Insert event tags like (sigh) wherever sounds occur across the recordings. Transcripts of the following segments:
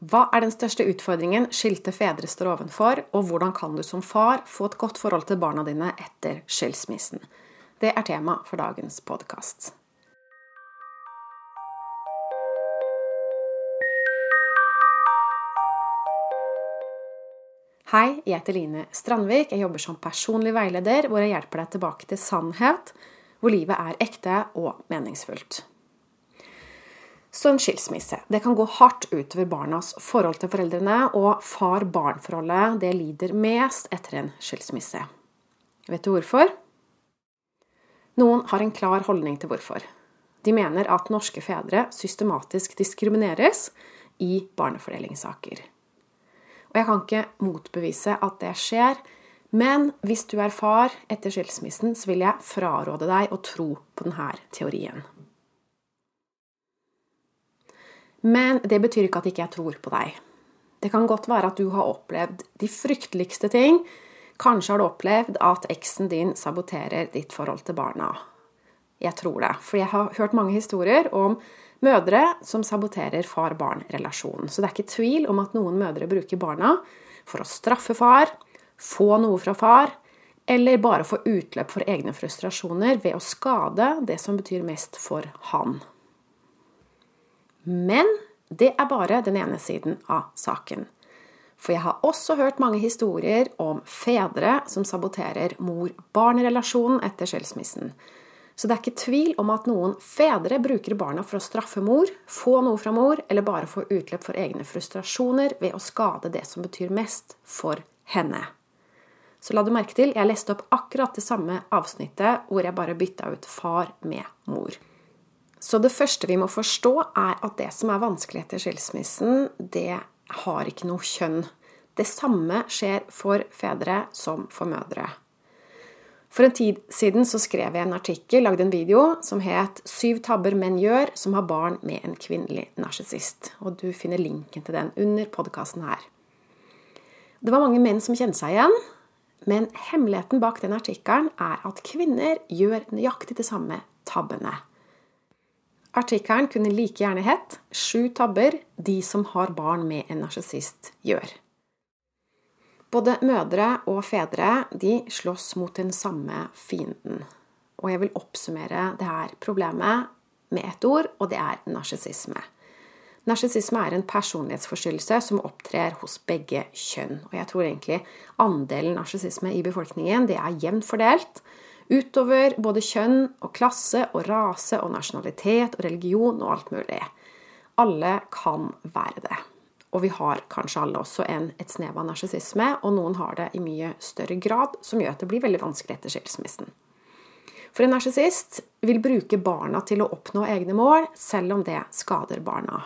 Hva er den største utfordringen skilte fedre står ovenfor, og hvordan kan du som far få et godt forhold til barna dine etter skilsmissen? Det er tema for dagens podkast. Hei, jeg heter Line Strandvik. Jeg jobber som personlig veileder, hvor jeg hjelper deg tilbake til sannhet, hvor livet er ekte og meningsfullt. Så en skilsmisse det kan gå hardt utover barnas forhold til foreldrene, og far-barn-forholdet det lider mest etter en skilsmisse. Vet du hvorfor? Noen har en klar holdning til hvorfor. De mener at norske fedre systematisk diskrimineres i barnefordelingssaker. Og jeg kan ikke motbevise at det skjer. Men hvis du er far etter skilsmissen, så vil jeg fraråde deg å tro på denne teorien. Men det betyr ikke at ikke jeg tror på deg. Det kan godt være at du har opplevd de frykteligste ting. Kanskje har du opplevd at eksen din saboterer ditt forhold til barna. Jeg tror det, for jeg har hørt mange historier om mødre som saboterer far-barn-relasjonen. Så det er ikke tvil om at noen mødre bruker barna for å straffe far, få noe fra far, eller bare få utløp for egne frustrasjoner ved å skade det som betyr mest for han. Men det er bare den ene siden av saken. For jeg har også hørt mange historier om fedre som saboterer mor-barn-relasjonen etter skilsmissen. Så det er ikke tvil om at noen fedre bruker barna for å straffe mor, få noe fra mor, eller bare få utløp for egne frustrasjoner ved å skade det som betyr mest for henne. Så la du merke til, jeg leste opp akkurat det samme avsnittet hvor jeg bare bytta ut far med mor. Så det første vi må forstå, er at det som er vanskelig etter skilsmissen, det har ikke noe kjønn. Det samme skjer for fedre som for mødre. For en tid siden så skrev jeg en artikkel, lagde en video, som het 'Syv tabber menn gjør som har barn med en kvinnelig narsissist'. Og du finner linken til den under podkasten her. Det var mange menn som kjente seg igjen, men hemmeligheten bak den artikkelen er at kvinner gjør nøyaktig de samme tabbene. Artikkelen kunne like gjerne hett 'Sju tabber de som har barn med en narsissist gjør'. Både mødre og fedre de slåss mot den samme fienden. Og jeg vil oppsummere det her problemet med ett ord, og det er narsissisme. Narsissisme er en personlighetsforstyrrelse som opptrer hos begge kjønn. Og jeg tror egentlig andelen narsissisme i befolkningen det er jevnt fordelt utover både kjønn og klasse og rase og nasjonalitet og religion og alt mulig. Alle kan være det. Og vi har kanskje alle også en, et snev av narsissisme, og noen har det i mye større grad, som gjør at det blir veldig vanskelig etter skilsmissen. For en narsissist vil bruke barna til å oppnå egne mål, selv om det skader barna.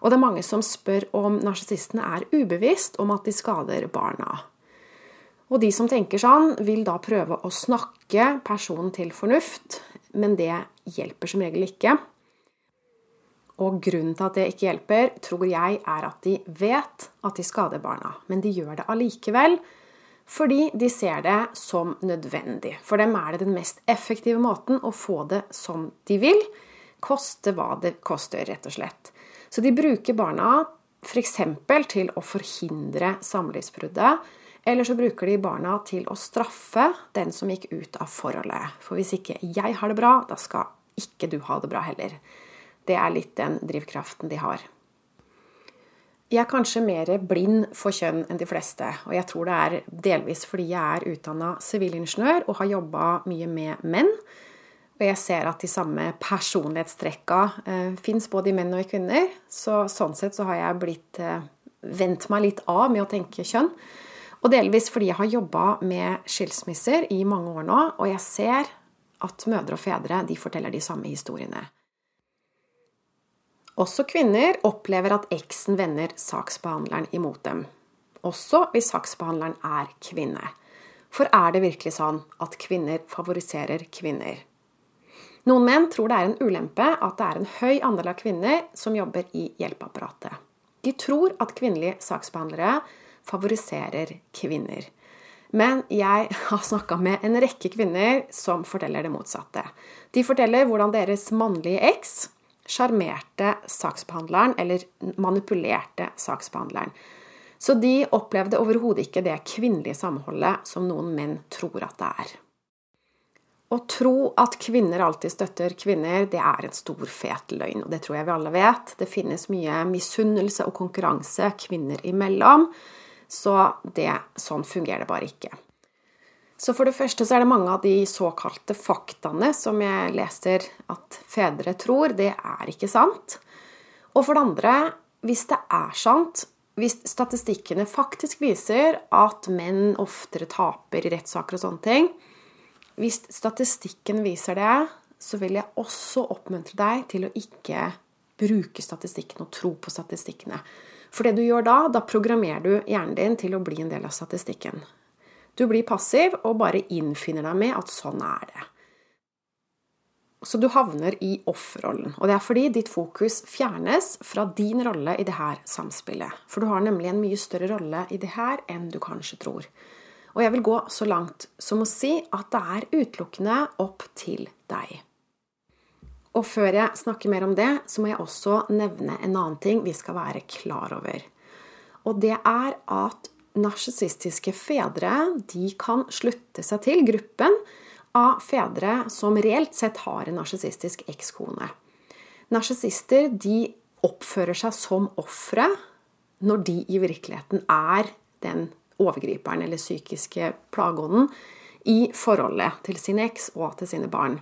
Og det er mange som spør om narsissistene er ubevisst om at de skader barna. Og de som tenker sånn, vil da prøve å snakke personen til fornuft, men det hjelper som regel ikke. Og grunnen til at det ikke hjelper, tror jeg er at de vet at de skader barna. Men de gjør det allikevel fordi de ser det som nødvendig. For dem er det den mest effektive måten å få det som de vil. Koste hva det koster, rett og slett. Så de bruker barna f.eks. til å forhindre samlivsbruddet. Eller så bruker de barna til å straffe den som gikk ut av forholdet. For hvis ikke jeg har det bra, da skal ikke du ha det bra heller. Det er litt den drivkraften de har. Jeg er kanskje mer blind for kjønn enn de fleste, og jeg tror det er delvis fordi jeg er utdanna sivilingeniør og har jobba mye med menn. Og jeg ser at de samme personlighetstrekka eh, fins både i menn og i kvinner. Så sånn sett så har jeg blitt eh, vent meg litt av med å tenke kjønn. Og delvis fordi jeg har jobba med skilsmisser i mange år nå, og jeg ser at mødre og fedre de forteller de samme historiene. Også kvinner opplever at eksen vender saksbehandleren imot dem. Også hvis saksbehandleren er kvinne. For er det virkelig sånn at kvinner favoriserer kvinner? Noen menn tror det er en ulempe at det er en høy andel av kvinner som jobber i hjelpeapparatet. De tror at kvinnelige saksbehandlere favoriserer kvinner. Men jeg (laughs) har snakka med en rekke kvinner som forteller det motsatte. De forteller hvordan deres mannlige eks sjarmerte saksbehandleren eller manipulerte saksbehandleren. Så de opplevde overhodet ikke det kvinnelige samholdet som noen menn tror at det er. Å tro at kvinner alltid støtter kvinner, det er en stor, fet løgn. Og det tror jeg vi alle vet. Det finnes mye misunnelse og konkurranse kvinner imellom. Så det, sånn fungerer det bare ikke. Så for det første så er det mange av de såkalte faktaene som jeg leser at fedre tror, det er ikke sant. Og for det andre, hvis det er sant, hvis statistikkene faktisk viser at menn oftere taper i rettssaker og sånne ting, hvis statistikken viser det, så vil jeg også oppmuntre deg til å ikke bruke statistikken og tro på statistikkene. For det du gjør da, da programmerer du hjernen din til å bli en del av statistikken. Du blir passiv og bare innfinner deg med at sånn er det. Så du havner i offerrollen. Og det er fordi ditt fokus fjernes fra din rolle i det her samspillet. For du har nemlig en mye større rolle i det her enn du kanskje tror. Og jeg vil gå så langt som å si at det er utelukkende opp til deg. Og før jeg snakker mer om det, så må jeg også nevne en annen ting vi skal være klar over. Og det er at narsissistiske fedre de kan slutte seg til gruppen av fedre som reelt sett har en narsissistisk ekskone. Narsissister oppfører seg som ofre når de i virkeligheten er den overgriperen eller psykiske plageånden i forholdet til sin eks og til sine barn.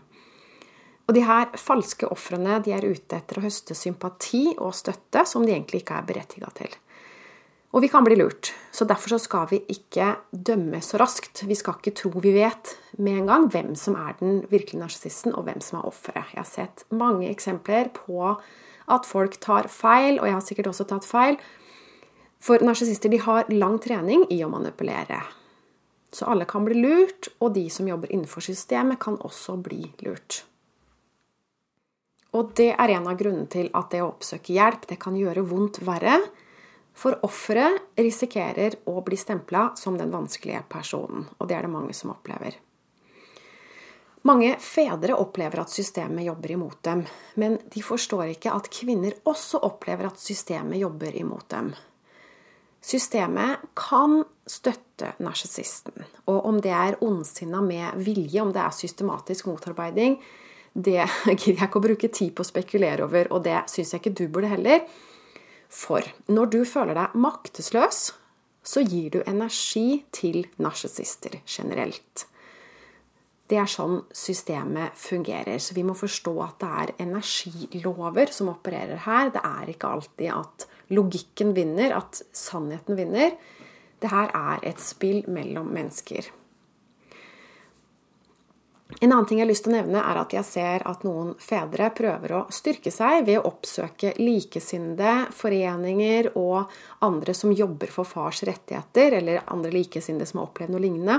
Og de her falske ofrene er ute etter å høste sympati og støtte som de egentlig ikke er berettiga til. Og vi kan bli lurt, så derfor så skal vi ikke dømme så raskt. Vi skal ikke tro vi vet med en gang hvem som er den virkelige narsissisten, og hvem som er offeret. Jeg har sett mange eksempler på at folk tar feil, og jeg har sikkert også tatt feil, for narsissister har lang trening i å manipulere. Så alle kan bli lurt, og de som jobber innenfor systemet, kan også bli lurt. Og det er en av grunnene til at det å oppsøke hjelp det kan gjøre vondt verre. For offeret risikerer å bli stempla som den vanskelige personen, og det er det mange som opplever. Mange fedre opplever at systemet jobber imot dem, men de forstår ikke at kvinner også opplever at systemet jobber imot dem. Systemet kan støtte narsissisten. Og om det er ondsinna med vilje, om det er systematisk motarbeiding, det (laughs) gidder jeg ikke å bruke tid på å spekulere over, og det syns jeg ikke du burde heller. For når du føler deg maktesløs, så gir du energi til narsissister generelt. Det er sånn systemet fungerer. Så vi må forstå at det er energilover som opererer her. Det er ikke alltid at logikken vinner, at sannheten vinner. Det her er et spill mellom mennesker. En annen ting jeg har lyst til å nevne, er at jeg ser at noen fedre prøver å styrke seg ved å oppsøke likesinnede foreninger og andre som jobber for fars rettigheter, eller andre likesinnede som har opplevd noe lignende.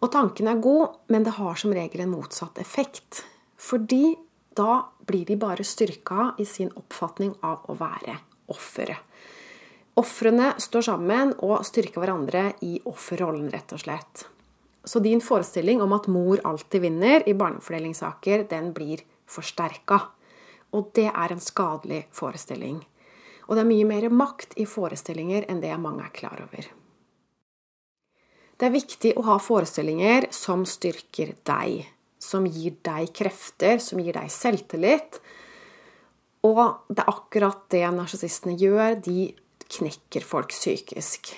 Og tanken er god, men det har som regel en motsatt effekt. Fordi da blir de bare styrka i sin oppfatning av å være offeret. Ofrene står sammen og styrker hverandre i offerrollen, rett og slett. Så din forestilling om at mor alltid vinner i barnefordelingssaker, den blir forsterka. Og det er en skadelig forestilling. Og det er mye mer makt i forestillinger enn det mange er klar over. Det er viktig å ha forestillinger som styrker deg, som gir deg krefter, som gir deg selvtillit, og det er akkurat det narsissistene gjør. De knekker folk psykisk.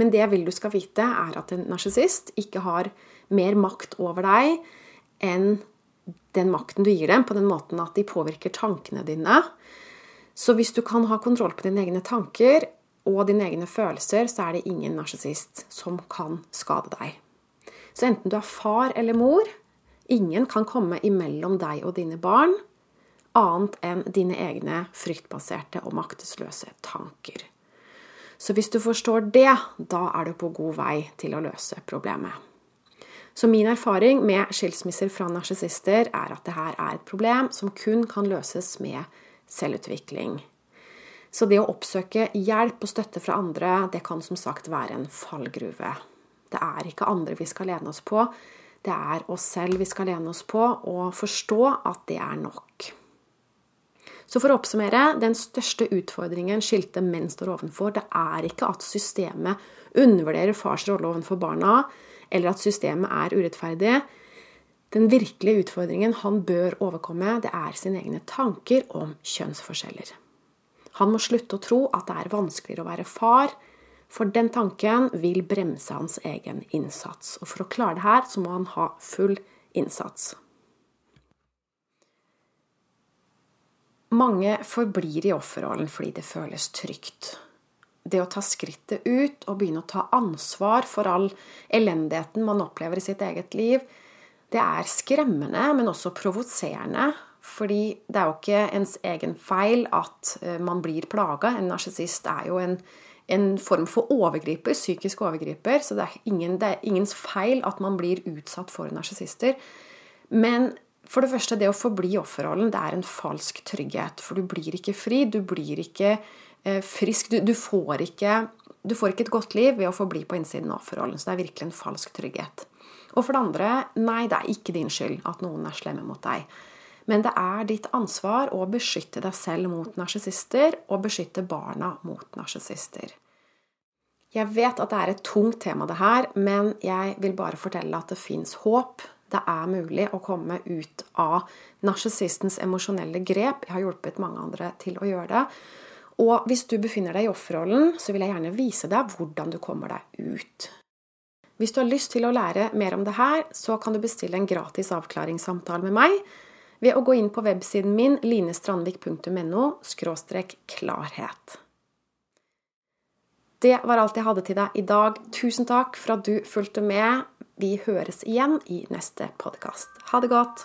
Men det jeg vil du skal vite, er at en narsissist ikke har mer makt over deg enn den makten du gir dem, på den måten at de påvirker tankene dine. Så hvis du kan ha kontroll på dine egne tanker og dine egne følelser, så er det ingen narsissist som kan skade deg. Så enten du er far eller mor, ingen kan komme imellom deg og dine barn annet enn dine egne fryktbaserte og maktesløse tanker. Så hvis du forstår det, da er du på god vei til å løse problemet. Så min erfaring med skilsmisser fra narsissister er at det her er et problem som kun kan løses med selvutvikling. Så det å oppsøke hjelp og støtte fra andre, det kan som sagt være en fallgruve. Det er ikke andre vi skal lene oss på, det er oss selv vi skal lene oss på, og forstå at det er nok. Så for å oppsummere, den største utfordringen skilte menn står ovenfor, det er ikke at systemet undervurderer fars rolle overfor barna, eller at systemet er urettferdig. Den virkelige utfordringen han bør overkomme, det er sine egne tanker om kjønnsforskjeller. Han må slutte å tro at det er vanskeligere å være far, for den tanken vil bremse hans egen innsats. Og for å klare det her, så må han ha full innsats. Mange forblir i offerrollen fordi det føles trygt. Det å ta skrittet ut og begynne å ta ansvar for all elendigheten man opplever i sitt eget liv, det er skremmende, men også provoserende. Fordi det er jo ikke ens egen feil at eh, man blir plaga. En narsissist er jo en, en, form for overgriper, psykisk overgriper. Så det er, ingen, det er ingens feil at man blir utsatt for narsissister. Men for det første, det å forbli offerrollen, det er en falsk trygghet. For du blir ikke fri, du blir ikke eh, frisk. Du, du, får ikke, du, får ikke, et godt liv ved å forbli på innsiden av offerrollen. Så det er virkelig en falsk trygghet. Og for det andre, nei, det er ikke din skyld at noen er slemme mot deg. Men det er ditt ansvar å beskytte deg selv mot narsissister, og beskytte barna mot narsissister. Jeg vet at det er et tungt tema, det her, men jeg vil bare fortelle at det fins håp det er mulig å komme ut av narsissistens emosjonelle grep. Jeg har hjulpet mange andre til å gjøre det. Og hvis du befinner deg i offerrollen, så vil jeg gjerne vise deg hvordan du kommer deg ut. Hvis du har lyst til å lære mer om det her, så kan du bestille en gratis avklaringssamtale med meg ved å gå inn på websiden min linestrandvik.no klarhet. Det var alt jeg hadde til deg i dag. Tusen takk for at du fulgte med. Vi høres igjen i neste podkast. Ha det godt!